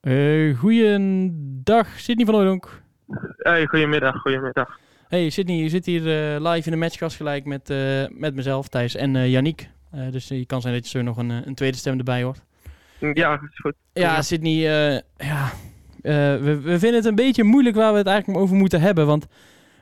Uh, goeiedag, Sidney van Oudonk. Hey, goedemiddag, goedemiddag. Hey Sidney, je zit hier uh, live in de matchkast gelijk met, uh, met mezelf, Thijs en uh, Yannick. dus je kan zijn dat je zo nog een, een tweede stem erbij hoort. Ja, is goed. Ja, Sidney, ja, we, we vinden het een beetje moeilijk waar we het eigenlijk over moeten hebben. Want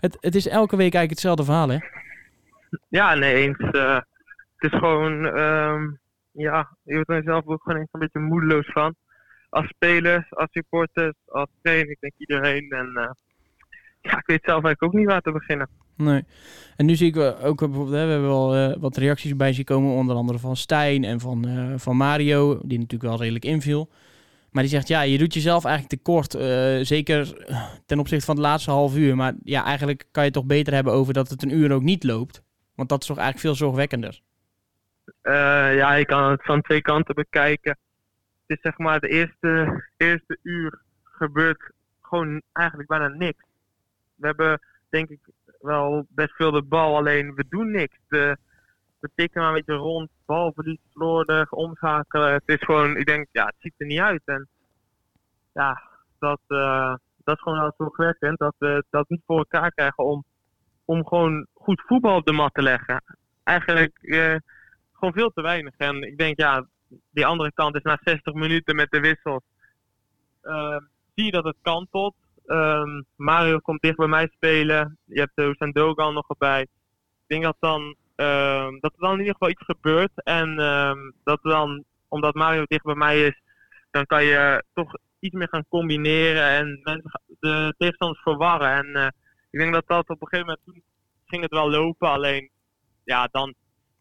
het, het is elke week eigenlijk hetzelfde verhaal, hè? Ja, nee, eens. het is gewoon, um, ja, je wordt er zelf ook gewoon een beetje moedeloos van als spelers, als supporters, als trainer, ik denk iedereen. En uh, ja, ik weet zelf eigenlijk ook niet waar te beginnen. Nee. En nu zie ik ook bijvoorbeeld, hè, we hebben wel uh, wat reacties bij zien komen, onder andere van Stijn en van, uh, van Mario, die natuurlijk wel redelijk inviel. Maar die zegt, ja, je doet jezelf eigenlijk tekort, zeker ten opzichte van het laatste half uur. Maar ja, eigenlijk kan je het toch beter hebben over dat het een uur ook niet loopt. Want dat is toch eigenlijk veel zorgwekkender. ja, je kan het van twee kanten bekijken is zeg maar de eerste, eerste uur gebeurt gewoon eigenlijk bijna niks. We hebben denk ik wel best veel de bal, alleen we doen niks. We tikken maar een beetje rond, balverlies, slordig, omschakelen. Het is gewoon, ik denk, ja, het ziet er niet uit. En ja, dat, uh, dat is gewoon wel zorgwekkend. Dat we dat niet voor elkaar krijgen om, om gewoon goed voetbal op de mat te leggen. Eigenlijk uh, gewoon veel te weinig. En ik denk, ja, die andere kant is na 60 minuten met de wissels. Uh, zie je dat het kan tot. Um, Mario komt dicht bij mij spelen. Je hebt de Hussein Dogan nog erbij. Ik denk dat, dan, uh, dat er dan in ieder geval iets gebeurt. En dat dan, omdat Mario dicht bij mij is, dan kan je toch iets meer gaan combineren en mensen, de tegenstanders verwarren. En uh, ik denk dat dat op een gegeven moment ging het wel lopen. Alleen ja, dan,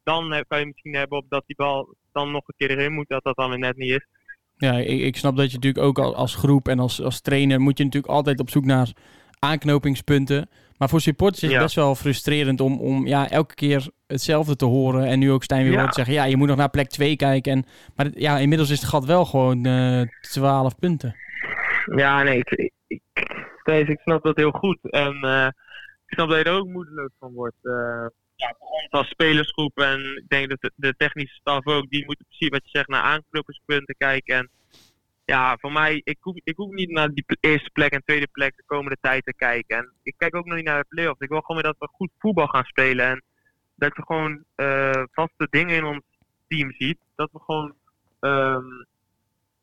dan kan je misschien hebben op dat die bal dan nog een keer erin moet, dat dat dan weer net niet is. Ja, ik, ik snap dat je natuurlijk ook als groep en als, als trainer moet je natuurlijk altijd op zoek naar aanknopingspunten. Maar voor supporters is het best wel frustrerend om, om ja, elke keer hetzelfde te horen. En nu ook Stijn weer ja. te zeggen, ja, je moet nog naar plek 2 kijken. En, maar ja, inmiddels is het gat wel gewoon uh, eh, 12 punten. Ja, nee, ik, ik, ik, ik snap dat heel goed. En uh, ik snap dat je er ook moedeloos van wordt. Uh, ja, voor ons als spelersgroep en ik denk dat de, technische staf ook, die moeten precies wat je zegt naar aanknopingspunten kijken. En ja, voor mij, ik hoef, ik hoef niet naar die eerste plek en tweede plek de komende tijd te kijken. En ik kijk ook nog niet naar de playoffs. Ik wil gewoon weer dat we goed voetbal gaan spelen. En dat we gewoon uh, vaste dingen in ons team ziet. Dat we gewoon, um,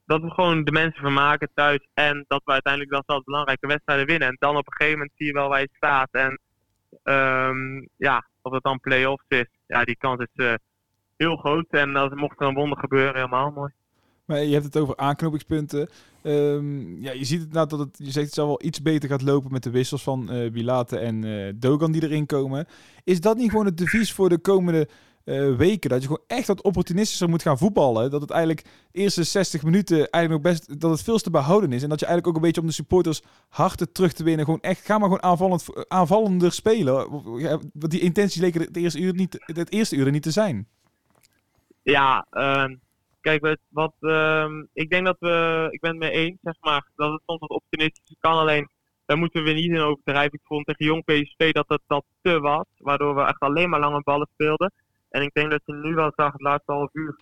dat we gewoon de mensen vermaken thuis. En dat we uiteindelijk dan zelfs belangrijke wedstrijden winnen. En dan op een gegeven moment zie je wel waar je staat. En um, ja, of het dan play-offs is, ja, die kans is uh, heel groot. En als mocht er een wonder gebeuren, helemaal mooi. Maar je hebt het over aanknopingspunten. Um, ja, je ziet het nou dat het, je zegt het zal wel iets beter gaat lopen met de wissels van uh, Bilate en uh, Dogan die erin komen. Is dat niet gewoon het devies voor de komende uh, weken. Dat je gewoon echt wat opportunistischer moet gaan voetballen. Dat het eigenlijk eerste 60 minuten eigenlijk nog best dat het veel te behouden is. En dat je eigenlijk ook een beetje om de supporters harten terug te winnen. Gewoon echt, ga maar gewoon aanvallend, aanvallender spelen. Die intenties leken het eerste uur niet, het eerste uur niet te zijn. Ja, uh, kijk, wat, uh, ik denk dat we, ik ben het mee eens, zeg maar, dat het soms wat opportunistisch kan. Alleen, daar moeten we niet in overdrijven. Ik vond tegen Jong PSV dat het dat te was, waardoor we echt alleen maar lange ballen speelden. En ik denk dat je nu wel zag, het laatste half uur,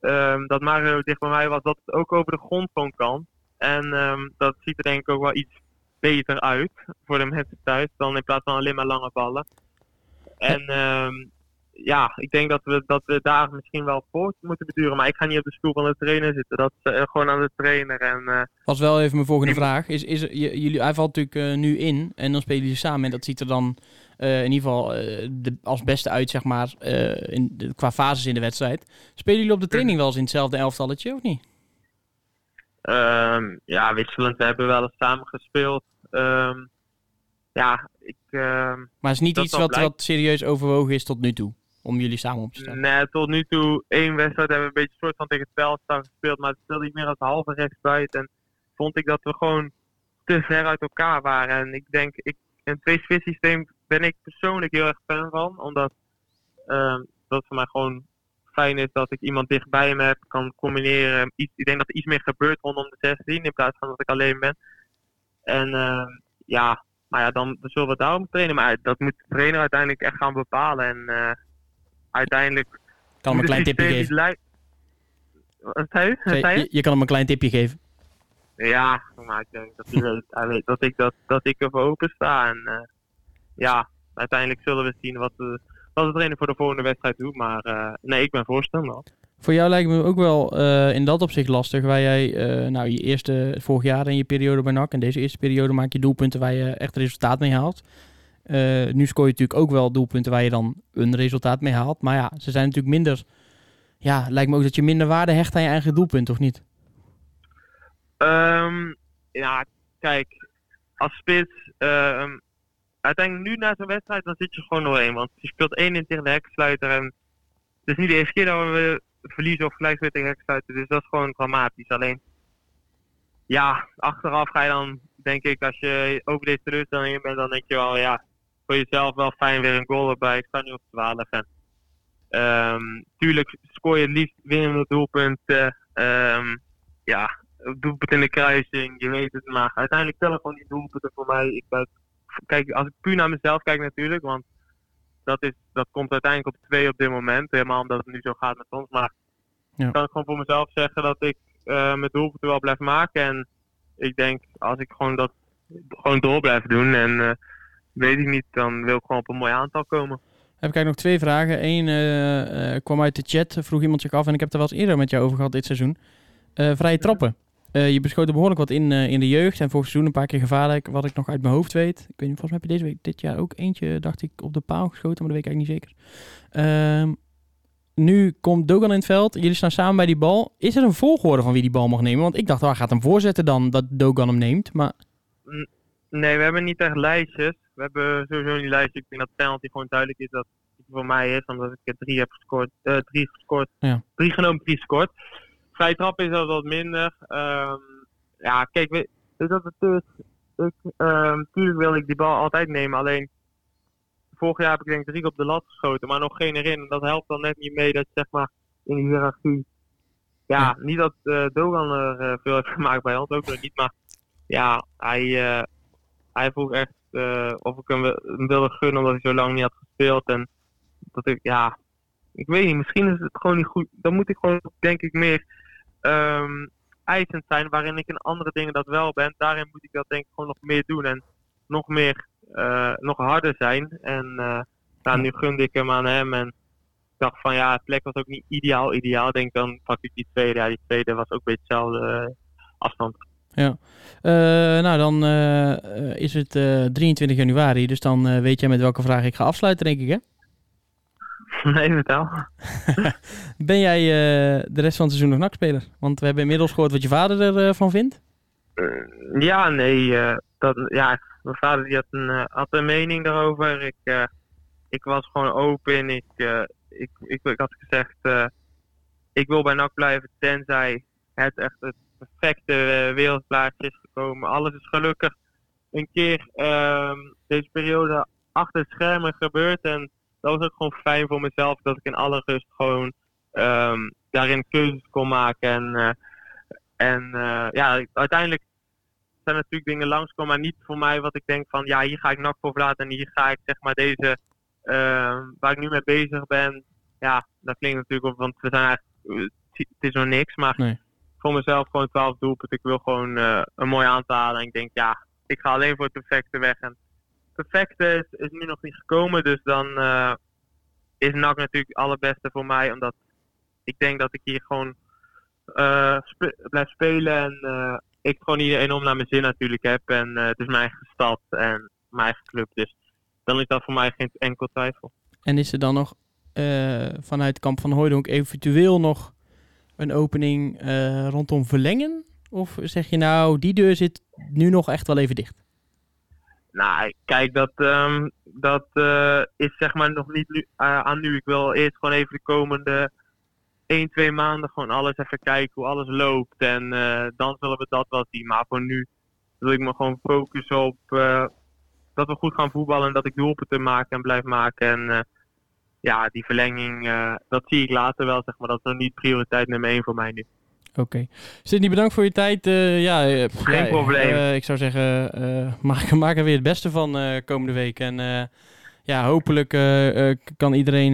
um, dat Mario dicht bij mij was, dat het ook over de grond gewoon kan. En um, dat ziet er denk ik ook wel iets beter uit voor de mensen thuis dan in plaats van alleen maar lange ballen. En um, ja, ik denk dat we, dat we daar misschien wel voort moeten beduren. Maar ik ga niet op de stoel van de trainer zitten. Dat is uh, gewoon aan de trainer. En, uh, was wel even mijn volgende vraag. Is, is, jullie, hij valt natuurlijk uh, nu in en dan spelen jullie samen. En dat ziet er dan in ieder geval de, als beste uit, zeg maar, in de, qua fases in de wedstrijd. Spelen jullie op de training wel eens in hetzelfde elftalletje of niet? Um, ja, wisselend. We hebben wel eens samen gespeeld. Um, ja, ik... maar het is niet iets wat, wat serieus overwogen is tot nu toe? Om jullie samen op te stellen? Nee, tot nu toe één wedstrijd hebben we een beetje soort van tegen Telstar gespeeld, maar het speelde niet meer als halve rechtsbuiten. En vond ik dat we gewoon te ver uit elkaar waren. En ik denk, ik, een twee systeem ben ik persoonlijk heel erg fan van, omdat uh, dat voor mij gewoon fijn is dat ik iemand dichtbij me heb, kan combineren. Ik denk dat er iets meer gebeurt rondom de 16 in plaats van dat ik alleen ben. En uh, ja, maar ja, dan, zullen we daarom trainen. Maar dat moet de trainer uiteindelijk echt gaan bepalen. En uh, uiteindelijk... Kan hem een klein tipje geven. Wat zei je, je, kan hem een klein tipje geven. Ja, maar ik denk dat hij weet, hij weet dat, ik dat, dat ik ervoor open sta. En eh, ja, uiteindelijk zullen we zien wat de, wat de trainer voor de volgende wedstrijd doet. Maar eh, nee, ik ben voorstander. Voor jou lijkt me ook wel eh, in dat opzicht lastig, waar jij eh, nou, je eerste vorig jaar in je periode bij NAC en deze eerste periode maak je doelpunten waar je echt resultaat mee haalt. Eh, nu scoor je natuurlijk ook wel doelpunten waar je dan een resultaat mee haalt. Maar ja, ze zijn natuurlijk minder. Ja, lijkt me ook dat je minder waarde hecht aan je eigen doelpunt, of niet? Ehm, ja, kijk, als spits, ehm, uiteindelijk nu na zo'n wedstrijd, dan zit je gewoon doorheen. Want je speelt één in tegen de heksluiter en het is niet de eerste keer dat we verliezen of gelijk weer tegen heksluiter. Dus dat is gewoon dramatisch. Alleen, ja, achteraf ga je dan, denk ik, als je over deze teleurstelling bent, dan denk je wel, ja, voor jezelf wel fijn weer een goal erbij. Ik sta nu op 12 en ehm, tuurlijk scoor je het liefst winnende doelpunten. Ehm, ja, doelpunt in de kruising, je weet het, maar uiteindelijk tellen gewoon die doelpunten voor mij. Ik ben, kijk, als ik puur naar mezelf kijk natuurlijk, want dat, is, dat komt uiteindelijk op twee op dit moment, helemaal omdat het nu zo gaat met ons. Maar Ja. kan ik gewoon voor mezelf zeggen dat ik eh mijn doelpunten wel blijf maken. En ik denk, als ik gewoon dat gewoon door blijf doen en eh, weet ik niet, dan wil ik gewoon op een mooi aantal komen. Heb ik eigenlijk nog twee vragen. Eén eh, eh, kwam uit de chat, vroeg iemand zich af en ik heb het er wel eens eerder met jou over gehad dit seizoen. Eh, vrije trappen. Je beschoot er behoorlijk wat in, in de jeugd en vorig seizoen een paar keer gevaarlijk, wat ik nog uit mijn hoofd weet. Ik weet niet, volgens mij heb je deze week, dit jaar ook eentje, dacht ik, op de paal geschoten, maar dat weet ik eigenlijk niet zeker. Ehm, nu komt Dogan in het veld, jullie staan samen bij die bal. Is er een volgorde van wie die bal mag nemen? Want ik dacht, waar gaat hem voorzetten dan, dat Dogan hem neemt, maar... Nee, we hebben niet echt lijstjes. We hebben sowieso niet lijstjes. Ik denk dat penalty gewoon duidelijk is dat het voor mij is, omdat ik er drie heb gescoord. eh, drie gescoord. Ja. Drie genomen, drie gescoord. Vrije trap is dat wat minder. Ehm, ja, kijk, weet wat het? Ik, ehm, tuurlijk wil ik die bal altijd nemen, alleen vorig jaar heb ik denk ik drie op de lat geschoten, maar nog geen erin. En dat helpt dan net niet mee dat zeg maar in die hiërarchie. Ja, Ja. niet dat eh Dogan er eh, veel heeft gemaakt bij ons, ook nog niet. Maar ja, hij, hij vroeg echt eh, of ik hem, hem wilde gunnen omdat hij zo lang niet had gespeeld. En dat ik, ja, ik weet niet, misschien is het gewoon niet goed. Dan moet ik gewoon, denk ik, meer ehm eisend zijn, waarin ik in andere dingen dat wel ben. Daarin moet ik dat denk ik gewoon nog meer doen en nog meer, eh, nog harder zijn. En nou, nu gunde ik hem aan hem en ik dacht van ja, het plek was ook niet ideaal, ideaal. Denk dan pak ik die tweede. Ja, die tweede was ook een beetje hetzelfde eh, afstand. Eh, nou, dan eh, is het eh, 23 januari, dus dan weet jij met welke vraag ik ga afsluiten, denk ik, hè? nee, vertel. Ben jij de rest van het seizoen nog NAC-speler? Want we hebben inmiddels gehoord wat je vader ervan van vindt. Ja, nee. dat, ja, mijn vader die had, een, had een mening daarover. Ik, ik was gewoon open. Ik, ik, ik, ik had gezegd, ik wil bij NAC blijven tenzij het echt het perfecte eh, wereldplaatje is gekomen. Alles is gelukkig een keer ehm, deze periode achter het schermen gebeurd. En dat was ook gewoon fijn voor mezelf dat ik in alle rust gewoon ehm, daarin keuzes kon maken. En, eh, en eh, ja, uiteindelijk zijn natuurlijk dingen langskomen, maar niet voor mij wat ik denk van ja, hier ga ik nak voor verlaten en hier ga ik zeg maar deze ehm, waar ik nu mee bezig ben. Ja, dat klinkt natuurlijk op, want we zijn eigenlijk, het is nog niks, maar. Voor mezelf gewoon 12 doelpunten. Ik wil gewoon eh, een mooi aantal halen en ik denk ja, ik ga alleen voor het perfecte weg. En het perfecte is, is nu nog niet gekomen, dus dan eh, is NAC natuurlijk het allerbeste voor mij, omdat ik denk dat ik hier gewoon eh, blijf spelen en ik gewoon hier enorm naar mijn zin natuurlijk heb. En het is mijn eigen stad en mijn eigen club, dus dan is dat voor mij geen enkel twijfel. En is er dan nog vanuit Kamp van Hooydonk eventueel nog een opening eh, rondom verlengen? Of zeg je nou, die deur zit nu nog echt wel even dicht? Nou, kijk, dat, ehm, dat eh, is zeg maar nog niet nu, eh, aan nu. Ik wil eerst gewoon even de komende 1, 2 maanden gewoon alles even kijken hoe alles loopt. En dan zullen we dat wel zien. Maar voor nu wil ik me gewoon focussen op dat we goed gaan voetballen en dat ik doelpunten maak en blijf maken. En ja, die verlenging, eh, dat zie ik later wel, zeg maar. Dat is nog niet prioriteit nummer 1 voor mij nu. Oké. Sidney, bedankt voor je tijd. Eh, ja, eh, Geen ja, probleem. ik zou zeggen, maak, maak er weer het beste van komende week. En ja, hopelijk kan iedereen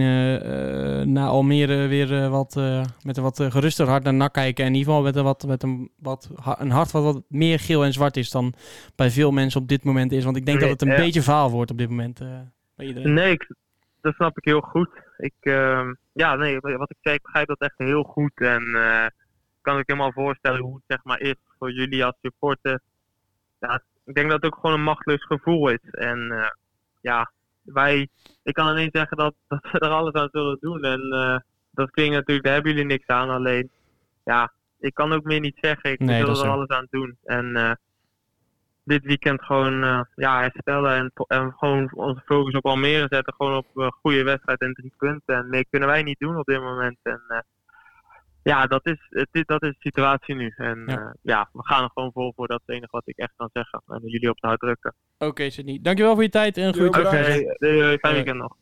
na Almere weer wat, met een wat geruster hart naar NAC kijken. En in ieder geval met, een, wat, met een, wat, een hart wat, wat meer geel en zwart is dan bij veel mensen op dit moment is. Want ik denk Nee, dat het een ja. beetje vaal wordt op dit moment bij iedereen. Nee, ik, dat snap ik heel goed. Ik, ehm, ja, nee, wat ik zei, ik begrijp dat echt heel goed. En eh kan ik helemaal voorstellen hoe het zeg maar is voor jullie als supporter. Ja, ik denk dat het ook gewoon een machteloos gevoel is. En eh, ja, wij, ik kan alleen zeggen dat, dat we er alles aan zullen doen. En eh, dat klinkt natuurlijk, daar hebben jullie niks aan. Alleen, ja, ik kan ook meer niet zeggen. Ik Nee, wil er alles aan doen. En dit weekend gewoon eh, ja, herstellen en, en gewoon onze focus op Almere zetten. Gewoon op een goede wedstrijd en drie punten. En meer kunnen wij niet doen op dit moment. En eh, ja, dat is, het, is- dat is de situatie nu. En Ja. ja. ja, we gaan er gewoon vol voor. Dat is het enige wat ik echt kan zeggen. En jullie op het hart drukken. Oké, Sydney. Dankjewel voor je tijd en een goede. Oké, fijn Eh, weekend nog.